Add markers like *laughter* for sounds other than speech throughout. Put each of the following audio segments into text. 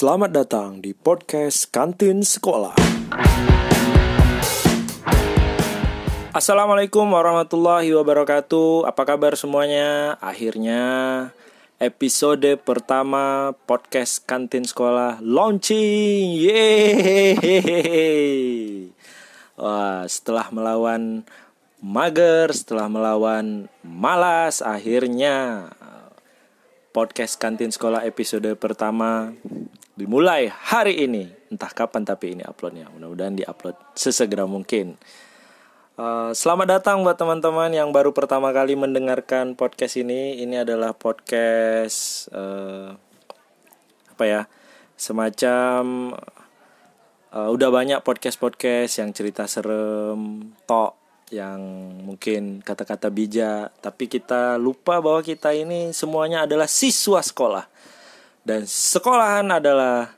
Selamat datang di podcast Kantin Sekolah. Assalamualaikum warahmatullahi wabarakatuh. Apa kabar semuanya? Akhirnya episode pertama podcast Kantin Sekolah launching. Yeay! Wah, setelah melawan mager, setelah melawan malas, akhirnya podcast kantin sekolah episode pertama dimulai hari ini. Entah kapan tapi ini uploadnya. Mudah-mudahan diupload sesegera mungkin. Uh, selamat datang buat teman-teman yang baru pertama kali mendengarkan podcast ini. Ini adalah podcast uh, apa ya? Semacam uh, udah banyak podcast-podcast yang cerita serem, tok yang mungkin kata-kata bijak, tapi kita lupa bahwa kita ini semuanya adalah siswa sekolah. Dan sekolahan adalah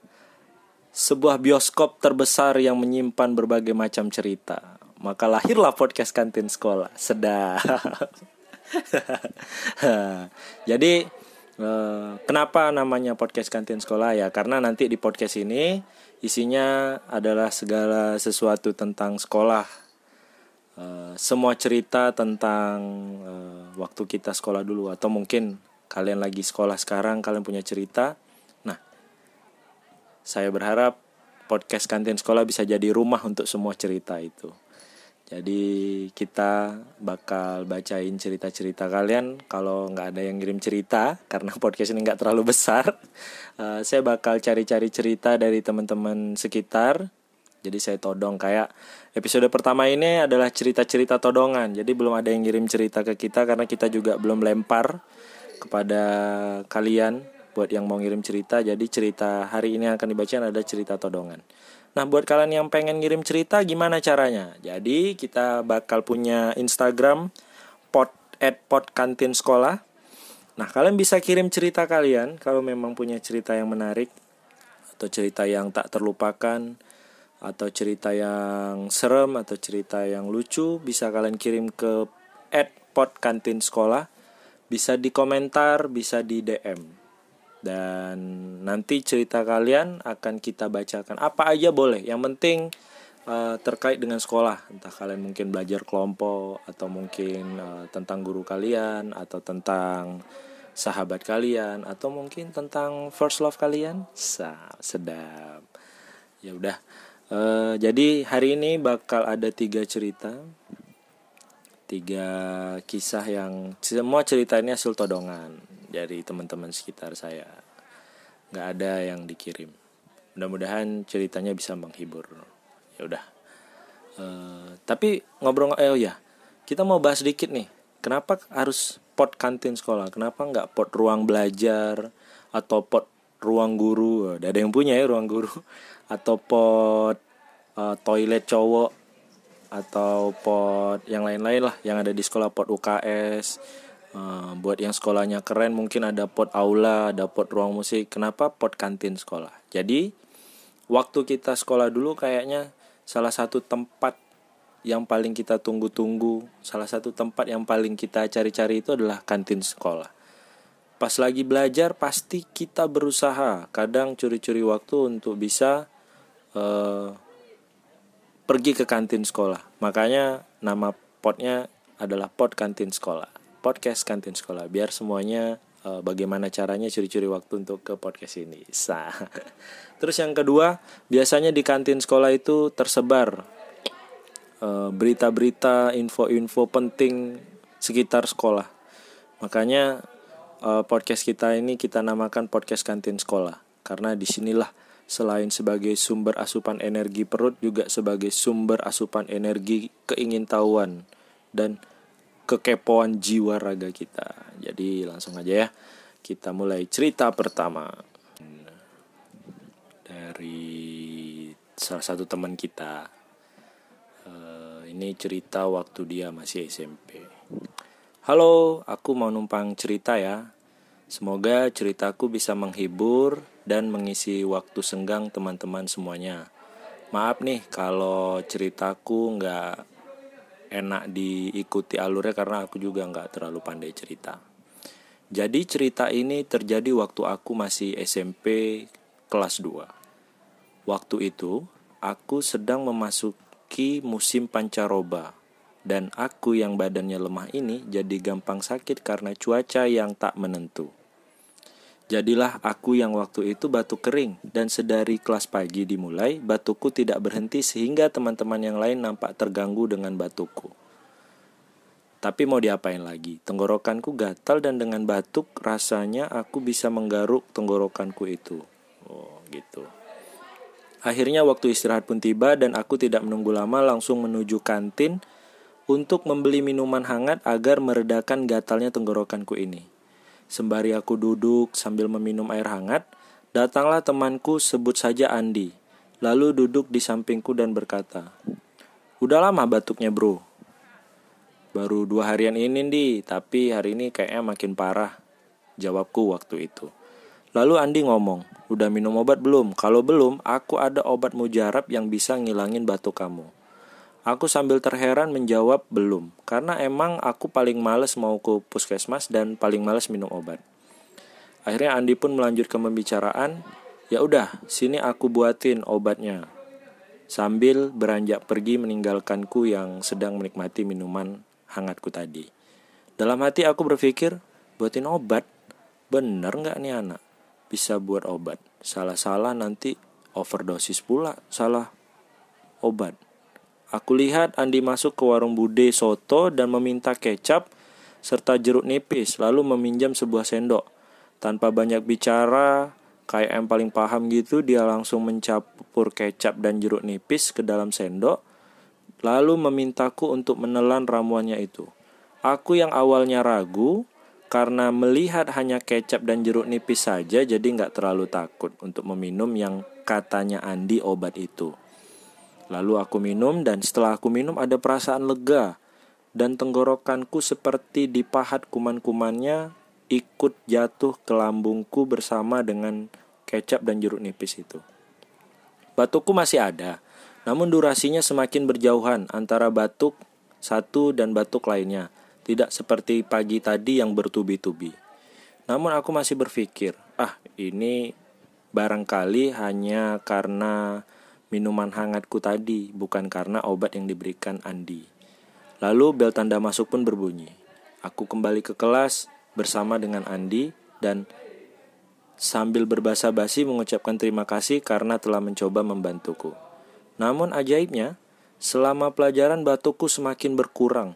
sebuah bioskop terbesar yang menyimpan berbagai macam cerita. Maka lahirlah podcast kantin sekolah. Sedap. *laughs* Jadi eh, kenapa namanya podcast kantin sekolah ya? Karena nanti di podcast ini isinya adalah segala sesuatu tentang sekolah Eh, semua cerita tentang uh, waktu kita sekolah dulu atau mungkin kalian lagi sekolah sekarang kalian punya cerita saya berharap podcast kantin sekolah bisa jadi rumah untuk semua cerita itu. Jadi kita bakal bacain cerita-cerita kalian. Kalau nggak ada yang ngirim cerita *laughs* karena podcast ini nggak terlalu besar uh, *laughs* saya bakal cari-cari cerita dari teman-teman sekitar. Jadi saya todong. Kayak episode pertama ini adalah cerita-cerita todongan. Jadi belum ada yang ngirim cerita ke kita karena kita juga belum lempar kepada kalian buat yang mau ngirim cerita. Jadi cerita hari ini yang akan dibacakan ada cerita todongan. Nah, buat kalian yang pengen ngirim cerita gimana caranya? Jadi kita bakal punya Instagram pot at pot kantin sekolah. Nah, kalian bisa kirim cerita kalian kalau memang punya cerita yang menarik atau cerita yang tak terlupakan atau cerita yang serem atau cerita yang lucu bisa kalian kirim ke @podkantin sekolah bisa di komentar bisa di DM dan nanti cerita kalian akan kita bacakan. Apa aja boleh. Yang penting uh, terkait dengan sekolah. Entah kalian mungkin belajar kelompok atau mungkin uh, tentang guru kalian atau tentang sahabat kalian atau mungkin tentang first love kalian. Sa sedap. Ya udah. Uh, jadi hari ini bakal ada tiga cerita, tiga kisah yang semua cerita ini todongan dari teman-teman sekitar saya. Nggak ada yang dikirim. Mudah-mudahan ceritanya bisa menghibur. Ya udah. Uh, tapi ngobrol eh oh ya, kita mau bahas sedikit nih. Kenapa harus pot kantin sekolah? Kenapa nggak pot ruang belajar atau pot ruang guru? Ada yang punya ya ruang guru *laughs* atau pot uh, toilet cowok atau pot yang lain-lain lah yang ada di sekolah pot UKS uh, buat yang sekolahnya keren mungkin ada pot aula ada pot ruang musik. Kenapa? Pot kantin sekolah. Jadi waktu kita sekolah dulu kayaknya salah satu tempat yang paling kita tunggu-tunggu salah satu tempat yang paling kita cari-cari itu adalah kantin sekolah. Pas lagi belajar pasti kita berusaha. Kadang curi-curi waktu untuk bisa uh, pergi ke kantin sekolah. Makanya nama potnya adalah pot kantin sekolah. Podcast kantin sekolah biar semuanya uh, bagaimana caranya curi-curi waktu untuk ke podcast ini. Sah. *laughs* Terus yang kedua, biasanya di kantin sekolah itu tersebar uh, berita-berita, info-info penting sekitar sekolah. Makanya uh, podcast kita ini kita namakan podcast kantin sekolah karena di sinilah selain sebagai sumber asupan energi perut juga sebagai sumber asupan energi keingintahuan dan kekepoan jiwa raga kita. Jadi langsung aja ya. Kita mulai cerita pertama dari salah satu teman kita. Uh, ini cerita waktu dia masih SMP. Halo, aku mau numpang cerita ya. Semoga ceritaku bisa menghibur dan mengisi waktu senggang teman-teman semuanya. Maaf nih kalau ceritaku nggak enak diikuti alurnya karena aku juga nggak terlalu pandai cerita. Jadi cerita ini terjadi waktu aku masih SMP kelas 2. Waktu itu, aku sedang memasuki musim pancaroba. Dan aku yang badannya lemah ini jadi gampang sakit karena cuaca yang tak menentu. Jadilah aku yang waktu itu batuk kering dan sedari kelas pagi dimulai batukku tidak berhenti sehingga teman-teman yang lain nampak terganggu dengan batukku. Tapi mau diapain lagi? Tenggorokanku gatal dan dengan batuk rasanya aku bisa menggaruk tenggorokanku itu. Oh, gitu. Akhirnya waktu istirahat pun tiba dan aku tidak menunggu lama langsung menuju kantin untuk membeli minuman hangat agar meredakan gatalnya tenggorokanku ini. Sembari aku duduk sambil meminum air hangat, datanglah temanku sebut saja Andi. Lalu duduk di sampingku dan berkata, Udah lama batuknya bro, Baru dua harian ini di, tapi hari ini kayaknya makin parah. Jawabku waktu itu. Lalu Andi ngomong, udah minum obat belum? Kalau belum, aku ada obat mujarab yang bisa ngilangin batuk kamu. Aku sambil terheran menjawab belum, karena emang aku paling males mau ke puskesmas dan paling males minum obat. Akhirnya Andi pun melanjutkan pembicaraan, ya udah, sini aku buatin obatnya. Sambil beranjak pergi meninggalkanku yang sedang menikmati minuman hangatku tadi. Dalam hati aku berpikir, buatin obat. Bener nggak nih anak? Bisa buat obat. Salah-salah nanti overdosis pula. Salah obat. Aku lihat Andi masuk ke warung bude soto dan meminta kecap serta jeruk nipis, lalu meminjam sebuah sendok. Tanpa banyak bicara, kayak yang paling paham gitu, dia langsung mencampur kecap dan jeruk nipis ke dalam sendok lalu memintaku untuk menelan ramuannya itu. Aku yang awalnya ragu karena melihat hanya kecap dan jeruk nipis saja jadi nggak terlalu takut untuk meminum yang katanya Andi obat itu. Lalu aku minum dan setelah aku minum ada perasaan lega dan tenggorokanku seperti dipahat kuman-kumannya ikut jatuh ke lambungku bersama dengan kecap dan jeruk nipis itu. Batukku masih ada, namun durasinya semakin berjauhan antara batuk satu dan batuk lainnya, tidak seperti pagi tadi yang bertubi-tubi. Namun aku masih berpikir, ah ini barangkali hanya karena minuman hangatku tadi, bukan karena obat yang diberikan Andi. Lalu bel tanda masuk pun berbunyi. Aku kembali ke kelas bersama dengan Andi dan sambil berbasa basi mengucapkan terima kasih karena telah mencoba membantuku. Namun ajaibnya, selama pelajaran batukku semakin berkurang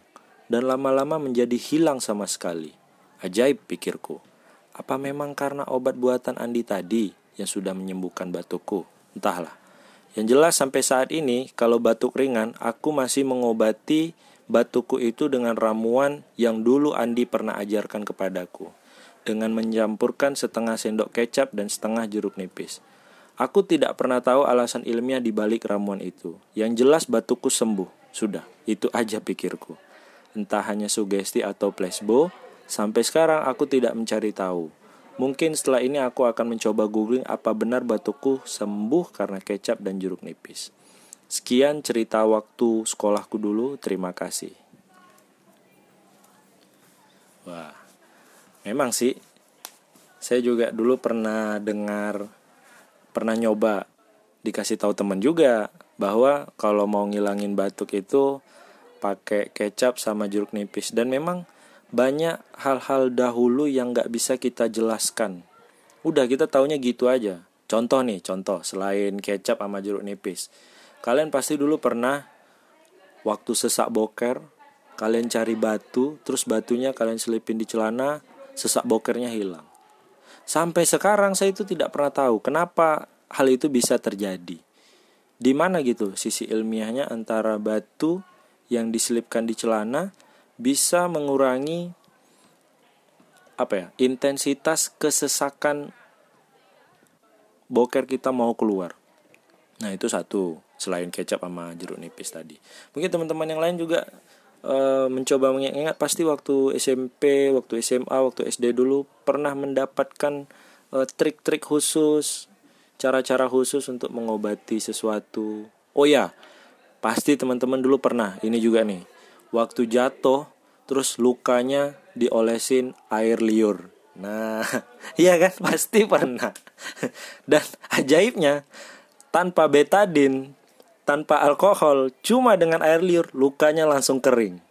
dan lama-lama menjadi hilang sama sekali. Ajaib pikirku. Apa memang karena obat buatan Andi tadi yang sudah menyembuhkan batukku? Entahlah. Yang jelas sampai saat ini kalau batuk ringan aku masih mengobati batukku itu dengan ramuan yang dulu Andi pernah ajarkan kepadaku dengan mencampurkan setengah sendok kecap dan setengah jeruk nipis. Aku tidak pernah tahu alasan ilmiah di balik ramuan itu. Yang jelas batukku sembuh. Sudah, itu aja pikirku. Entah hanya sugesti atau placebo, sampai sekarang aku tidak mencari tahu. Mungkin setelah ini aku akan mencoba googling apa benar batukku sembuh karena kecap dan jeruk nipis. Sekian cerita waktu sekolahku dulu. Terima kasih. Wah, memang sih. Saya juga dulu pernah dengar pernah nyoba dikasih tahu temen juga bahwa kalau mau ngilangin batuk itu pakai kecap sama jeruk nipis dan memang banyak hal-hal dahulu yang nggak bisa kita jelaskan. Udah kita taunya gitu aja. Contoh nih contoh selain kecap sama jeruk nipis. Kalian pasti dulu pernah waktu sesak boker kalian cari batu terus batunya kalian selipin di celana sesak bokernya hilang. Sampai sekarang saya itu tidak pernah tahu kenapa hal itu bisa terjadi. Di mana gitu sisi ilmiahnya antara batu yang diselipkan di celana bisa mengurangi apa ya intensitas kesesakan boker kita mau keluar. Nah itu satu selain kecap sama jeruk nipis tadi. Mungkin teman-teman yang lain juga Eh, mencoba mengingat pasti waktu SMP, waktu SMA, waktu SD dulu pernah mendapatkan trik trik-trik khusus, cara-cara khusus untuk mengobati sesuatu. Oh ya, pasti teman-teman dulu pernah. Ini juga nih. Waktu jatuh terus lukanya diolesin air liur. Nah, *laughs* iya kan pasti pernah. *laughs* Dan ajaibnya tanpa betadin, tanpa alkohol, cuma dengan air liur lukanya langsung kering.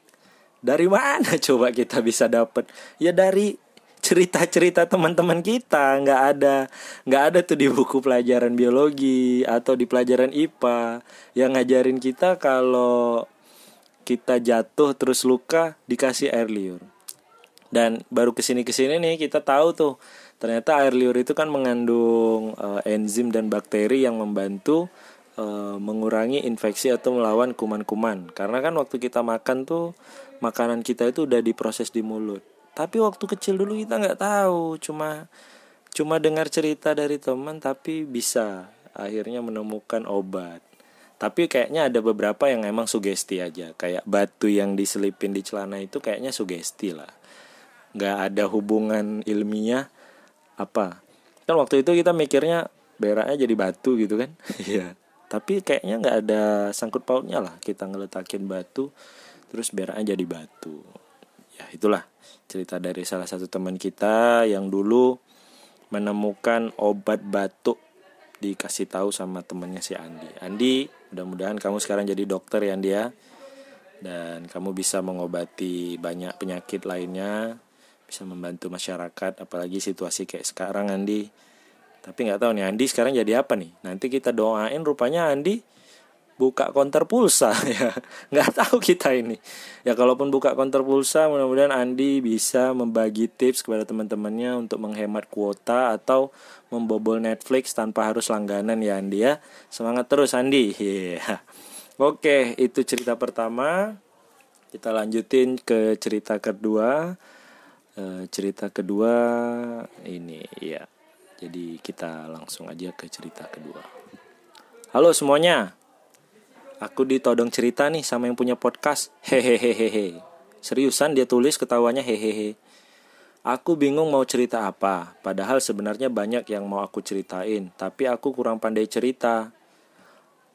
Dari mana *laughs* coba kita bisa dapat? Ya dari cerita-cerita teman-teman kita nggak ada nggak ada tuh di buku pelajaran biologi atau di pelajaran IPA yang ngajarin kita kalau kita jatuh terus luka dikasih air liur. Dan baru ke sini ke sini nih kita tahu tuh ternyata air liur itu kan mengandung uh, enzim dan bakteri yang membantu uh, mengurangi infeksi atau melawan kuman-kuman. Karena kan waktu kita makan tuh makanan kita itu udah diproses di mulut. Tapi waktu kecil dulu kita nggak tahu cuma cuma dengar cerita dari teman tapi bisa akhirnya menemukan obat tapi kayaknya ada beberapa yang emang sugesti aja. Kayak batu yang diselipin di celana itu kayaknya sugesti lah. Nggak ada hubungan ilmiah apa. Kan waktu itu kita mikirnya beraknya jadi batu gitu kan? *laughs* Iya. Tapi kayaknya nggak ada sangkut pautnya lah kita ngeletakin batu terus beraknya jadi batu. Ya itulah cerita dari salah satu teman kita yang dulu menemukan obat batuk dikasih tahu sama temannya si Andi. Andi, mudah-mudahan kamu sekarang jadi dokter ya Andi ya. Dan kamu bisa mengobati banyak penyakit lainnya bisa membantu masyarakat apalagi situasi kayak sekarang Andi tapi nggak tahu nih Andi sekarang jadi apa nih nanti kita doain rupanya Andi buka konter pulsa *laughs* ya. Nggak tahu kita ini. Ya kalaupun buka konter pulsa mudah-mudahan Andi bisa membagi tips kepada teman-temannya untuk menghemat kuota atau membobol Netflix tanpa harus langganan ya Andi ya. Semangat terus Andi. Yeah. oke itu cerita pertama. Kita lanjutin ke cerita kedua. E, cerita kedua ini ya jadi kita langsung aja ke cerita kedua. Halo semuanya aku ditodong cerita nih sama yang punya podcast hehehehe seriusan dia tulis ketawanya hehehe Aku bingung mau cerita apa, padahal sebenarnya banyak yang mau aku ceritain, tapi aku kurang pandai cerita.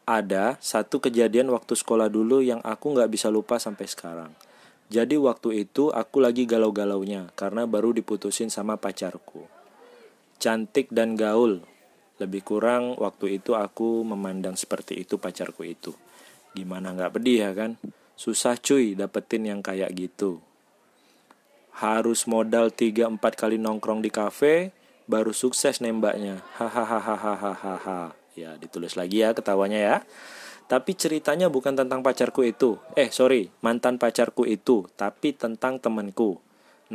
Ada satu kejadian waktu sekolah dulu yang aku nggak bisa lupa sampai sekarang. Jadi waktu itu aku lagi galau-galaunya karena baru diputusin sama pacarku. Cantik dan gaul. Lebih kurang waktu itu aku memandang seperti itu pacarku itu. Gimana nggak pedih ya kan? Susah cuy dapetin yang kayak gitu. Harus modal 3-4 kali nongkrong di kafe baru sukses nembaknya. Hahaha. Ya ditulis lagi ya ketawanya ya. Tapi ceritanya bukan tentang pacarku itu. Eh, sorry, mantan pacarku itu, tapi tentang temanku.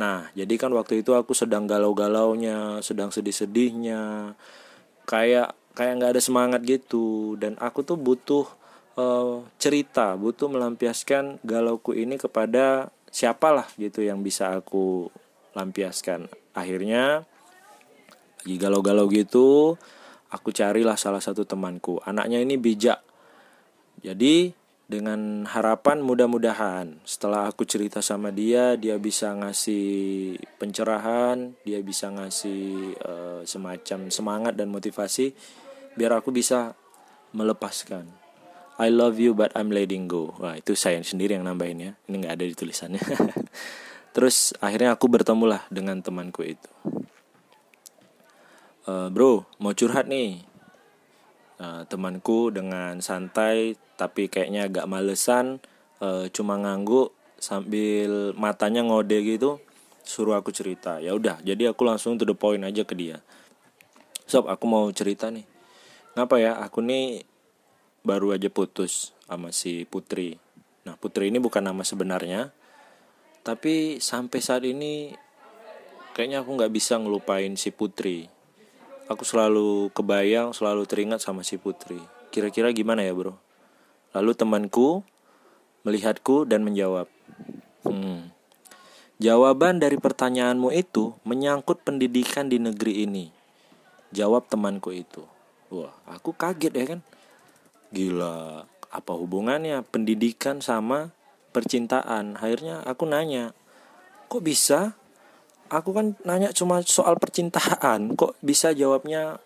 Nah, jadi kan waktu itu aku sedang galau-galaunya, sedang sedih-sedihnya, kayak kayak nggak ada semangat gitu. Dan aku tuh butuh uh, cerita, butuh melampiaskan galauku ini kepada siapalah gitu yang bisa aku lampiaskan. Akhirnya lagi galau-galau gitu, aku carilah salah satu temanku. Anaknya ini bijak jadi dengan harapan mudah-mudahan setelah aku cerita sama dia dia bisa ngasih pencerahan, dia bisa ngasih uh, semacam semangat dan motivasi biar aku bisa melepaskan. I love you but I'm letting go. Wah, itu saya sendiri yang nambahin ya. Ini nggak ada di tulisannya. *laughs* Terus akhirnya aku bertemulah dengan temanku itu. Uh, bro, mau curhat nih uh, temanku dengan santai tapi kayaknya agak malesan uh, cuma ngangguk sambil matanya ngode gitu suruh aku cerita. Ya udah jadi aku langsung to the point aja ke dia. Sob aku mau cerita nih. Ngapa ya aku nih baru aja putus sama si Putri. Nah Putri ini bukan nama sebenarnya tapi sampai saat ini kayaknya aku nggak bisa ngelupain si Putri Aku selalu kebayang, selalu teringat sama si putri. Kira-kira gimana ya bro? Lalu temanku melihatku dan menjawab. Hmm. Jawaban dari pertanyaanmu itu menyangkut pendidikan di negeri ini. Jawab temanku itu. Wah, aku kaget ya kan. Gila, apa hubungannya pendidikan sama percintaan? Akhirnya aku nanya, kok bisa aku kan nanya cuma soal percintaan kok bisa jawabnya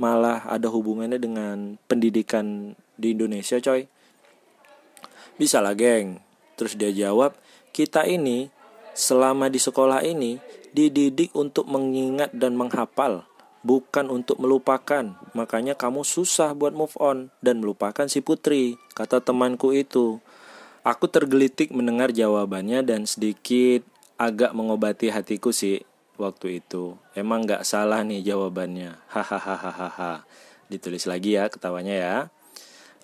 malah ada hubungannya dengan pendidikan di Indonesia coy bisa lah geng terus dia jawab kita ini selama di sekolah ini dididik untuk mengingat dan menghafal, bukan untuk melupakan. Makanya kamu susah buat move on dan melupakan si putri, kata temanku itu. Aku tergelitik mendengar jawabannya dan sedikit agak mengobati hatiku sih waktu itu. Emang gak salah nih jawabannya. Hahaha. Ditulis lagi ya ketawanya ya.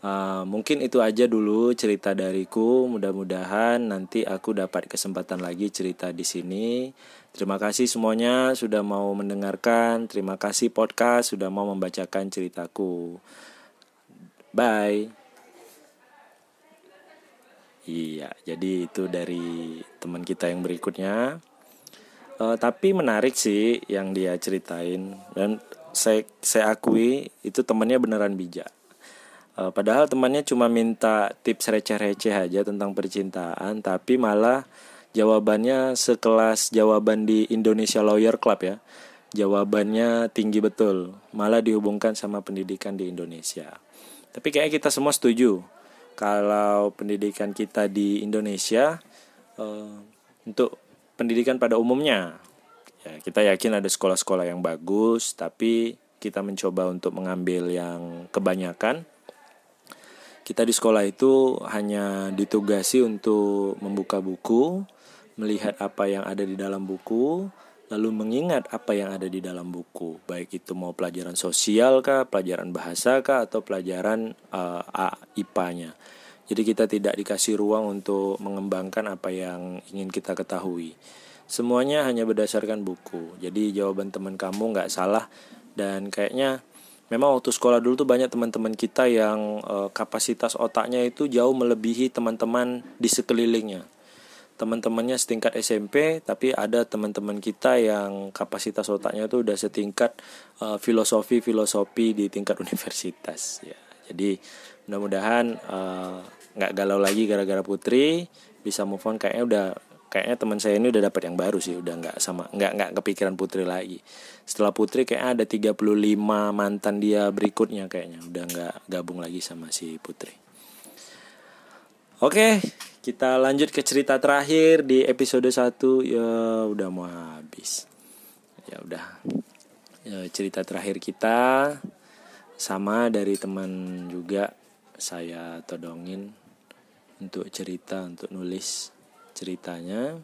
Uh, mungkin itu aja dulu cerita dariku. Mudah-mudahan nanti aku dapat kesempatan lagi cerita di sini. Terima kasih semuanya sudah mau mendengarkan. Terima kasih podcast sudah mau membacakan ceritaku. Bye. Iya, jadi itu dari teman kita yang berikutnya. Uh, tapi menarik sih yang dia ceritain dan saya saya akui itu temannya beneran bijak Uh, padahal temannya cuma minta tips receh-receh aja tentang percintaan, tapi malah jawabannya sekelas jawaban di Indonesia Lawyer Club ya. Jawabannya tinggi betul, malah dihubungkan sama pendidikan di Indonesia. Tapi kayak kita semua setuju kalau pendidikan kita di Indonesia uh, untuk pendidikan pada umumnya ya kita yakin ada sekolah-sekolah yang bagus, tapi kita mencoba untuk mengambil yang kebanyakan. Kita di sekolah itu hanya ditugasi untuk membuka buku, melihat apa yang ada di dalam buku, lalu mengingat apa yang ada di dalam buku, baik itu mau pelajaran sosial kah, pelajaran bahasa kah, atau pelajaran uh, IPA-nya. Jadi kita tidak dikasih ruang untuk mengembangkan apa yang ingin kita ketahui. Semuanya hanya berdasarkan buku. Jadi jawaban teman kamu nggak salah dan kayaknya memang waktu sekolah dulu tuh banyak teman-teman kita yang uh, kapasitas otaknya itu jauh melebihi teman-teman di sekelilingnya. Teman-temannya setingkat SMP, tapi ada teman-teman kita yang kapasitas otaknya itu udah setingkat uh, filosofi-filosofi di tingkat *laughs* universitas. Ya, jadi mudah-mudahan uh, nggak galau lagi gara-gara putri, bisa move on. Kayaknya udah kayaknya teman saya ini udah dapat yang baru sih udah nggak sama nggak nggak kepikiran putri lagi. Setelah putri kayaknya ada 35 mantan dia berikutnya kayaknya udah nggak gabung lagi sama si putri. Oke kita lanjut ke cerita terakhir di episode 1 ya udah mau habis ya udah ya, cerita terakhir kita sama dari teman juga saya todongin untuk cerita untuk nulis ceritanya.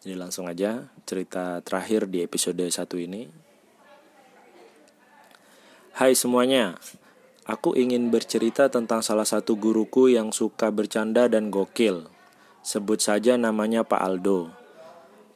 Jadi langsung aja cerita terakhir di episode 1 ini. Hai semuanya, aku ingin bercerita tentang salah satu guruku yang suka bercanda dan gokil. Sebut saja namanya Pak Aldo.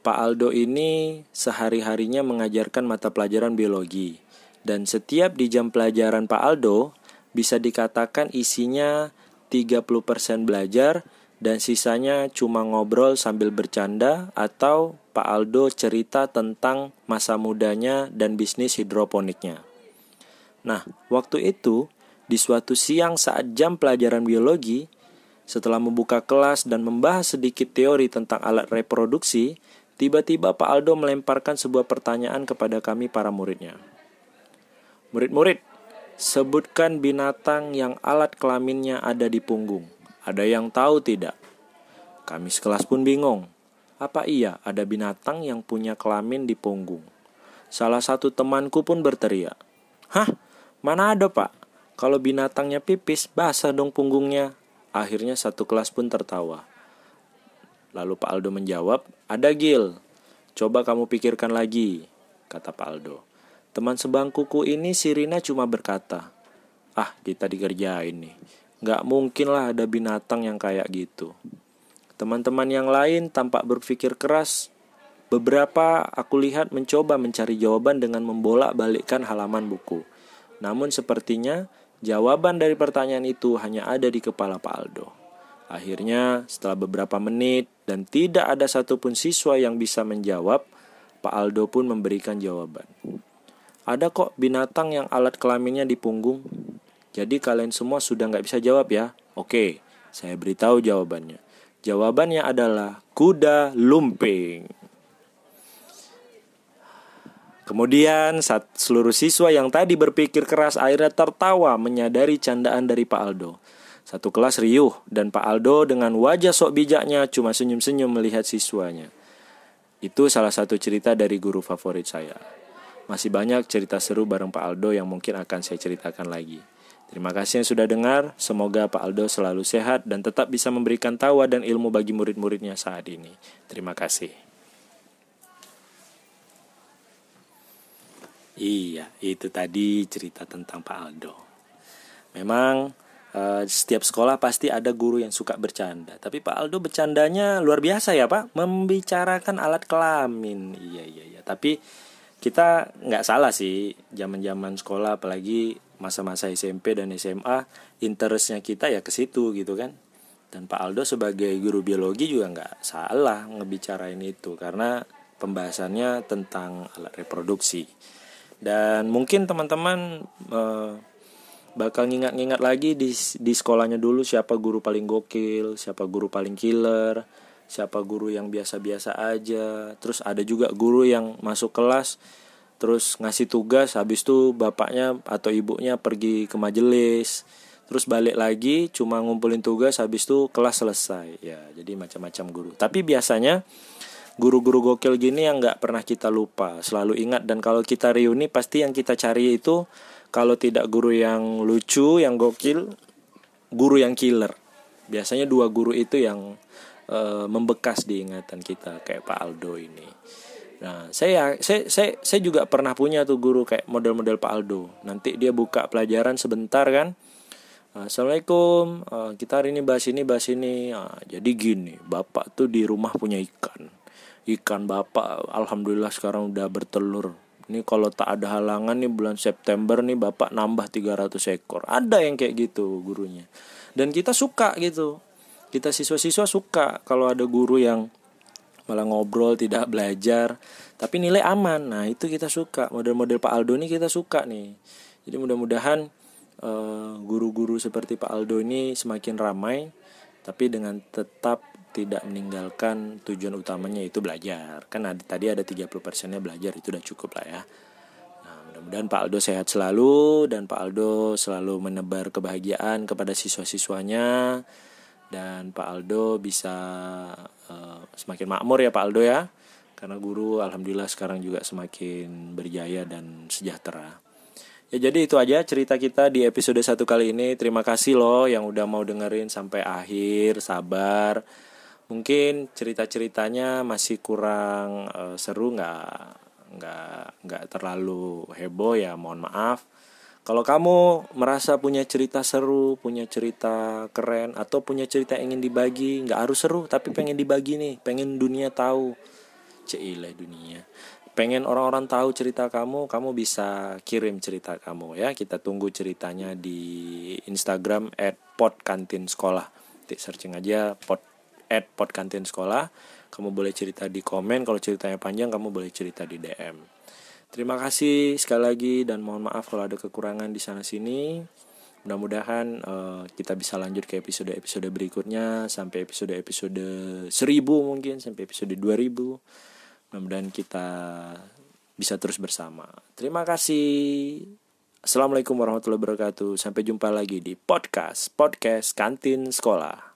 Pak Aldo ini sehari-harinya mengajarkan mata pelajaran biologi. Dan setiap di jam pelajaran Pak Aldo, bisa dikatakan isinya 30% belajar dan sisanya cuma ngobrol sambil bercanda atau Pak Aldo cerita tentang masa mudanya dan bisnis hidroponiknya. Nah, waktu itu di suatu siang saat jam pelajaran biologi, setelah membuka kelas dan membahas sedikit teori tentang alat reproduksi, tiba-tiba Pak Aldo melemparkan sebuah pertanyaan kepada kami para muridnya. Murid-murid, sebutkan binatang yang alat kelaminnya ada di punggung. Ada yang tahu tidak? Kami sekelas pun bingung. Apa iya ada binatang yang punya kelamin di punggung? Salah satu temanku pun berteriak. Hah? Mana ada pak? Kalau binatangnya pipis, basah dong punggungnya. Akhirnya satu kelas pun tertawa. Lalu Pak Aldo menjawab, ada Gil. Coba kamu pikirkan lagi, kata Pak Aldo. Teman sebangkuku ini Sirina cuma berkata, ah kita dikerjain nih. Gak mungkin lah ada binatang yang kayak gitu. Teman-teman yang lain tampak berpikir keras. Beberapa aku lihat mencoba mencari jawaban dengan membolak-balikkan halaman buku. Namun sepertinya jawaban dari pertanyaan itu hanya ada di kepala Pak Aldo. Akhirnya setelah beberapa menit dan tidak ada satupun siswa yang bisa menjawab, Pak Aldo pun memberikan jawaban. Ada kok binatang yang alat kelaminnya di punggung. Jadi kalian semua sudah nggak bisa jawab ya? Oke, saya beritahu jawabannya. Jawabannya adalah kuda lumping. Kemudian saat seluruh siswa yang tadi berpikir keras akhirnya tertawa menyadari candaan dari Pak Aldo. Satu kelas riuh dan Pak Aldo dengan wajah sok bijaknya cuma senyum-senyum melihat siswanya. itu salah satu cerita dari guru favorit saya. Masih banyak cerita seru bareng Pak Aldo yang mungkin akan saya ceritakan lagi. Terima kasih yang sudah dengar. Semoga Pak Aldo selalu sehat dan tetap bisa memberikan tawa dan ilmu bagi murid-muridnya saat ini. Terima kasih. Iya, itu tadi cerita tentang Pak Aldo. Memang uh, setiap sekolah pasti ada guru yang suka bercanda, tapi Pak Aldo bercandanya luar biasa ya Pak, membicarakan alat kelamin. Iya iya iya, tapi kita nggak salah sih zaman-zaman sekolah apalagi masa-masa SMP dan SMA interestnya kita ya ke situ gitu kan. Dan Pak Aldo sebagai guru biologi juga nggak salah ngebicarain itu karena pembahasannya tentang alat reproduksi dan mungkin teman-teman eh, bakal ngingat-ngingat lagi di di sekolahnya dulu siapa guru paling gokil siapa guru paling killer siapa guru yang biasa-biasa aja. Terus ada juga guru yang masuk kelas terus ngasih tugas habis itu bapaknya atau ibunya pergi ke majelis. Terus balik lagi cuma ngumpulin tugas habis itu kelas selesai. Ya jadi macam-macam guru. Tapi biasanya guru-guru gokil gini yang nggak pernah kita lupa selalu ingat dan kalau kita reuni pasti yang kita cari itu kalau tidak guru yang lucu yang gokil guru yang killer biasanya dua guru itu yang uh, membekas di ingatan kita kayak Pak Aldo ini. Nah, saya saya saya saya juga pernah punya tuh guru kayak model-model Pak Aldo. Nanti dia buka pelajaran sebentar kan. Assalamualaikum, uh, kita hari ini bahas ini bahas ini. Nah, jadi gini, bapak tuh di rumah punya ikan. Ikan bapak, alhamdulillah sekarang udah bertelur. Ini kalau tak ada halangan nih bulan September nih bapak nambah 300 ekor. Ada yang kayak gitu gurunya. Dan kita suka gitu kita siswa-siswa suka kalau ada guru yang malah ngobrol tidak belajar tapi nilai aman nah itu kita suka model-model Pak Aldo ini kita suka nih jadi mudah-mudahan uh, guru-guru seperti Pak Aldo ini semakin ramai tapi dengan tetap tidak meninggalkan tujuan utamanya itu belajar kan ada, tadi ada 30 persennya belajar itu udah cukup lah ya nah mudah-mudahan Pak Aldo sehat selalu dan Pak Aldo selalu menebar kebahagiaan kepada siswa-siswanya dan Pak Aldo bisa uh, semakin makmur ya Pak Aldo ya karena guru alhamdulillah sekarang juga semakin berjaya dan sejahtera. Ya jadi itu aja cerita kita di episode satu kali ini. Terima kasih loh yang udah mau dengerin sampai akhir, sabar. Mungkin cerita-ceritanya masih kurang uh, seru nggak nggak nggak terlalu heboh ya, mohon maaf. Kalau kamu merasa punya cerita seru, punya cerita keren, atau punya cerita yang ingin dibagi, nggak harus seru, tapi pengen dibagi nih, pengen dunia tahu, cile dunia, pengen orang-orang tahu cerita kamu, kamu bisa kirim cerita kamu ya. Kita tunggu ceritanya di Instagram @podkantinsekolah. Tik searching aja pod @podkantinsekolah. Kamu boleh cerita di komen, kalau ceritanya panjang kamu boleh cerita di DM. Terima kasih sekali lagi dan mohon maaf kalau ada kekurangan di sana sini. Mudah-mudahan uh, kita bisa lanjut ke episode-episode berikutnya sampai episode-episode 1000 mungkin sampai episode 2000. Mudah-mudahan kita bisa terus bersama. Terima kasih. Assalamualaikum warahmatullahi wabarakatuh. Sampai jumpa lagi di podcast podcast kantin sekolah.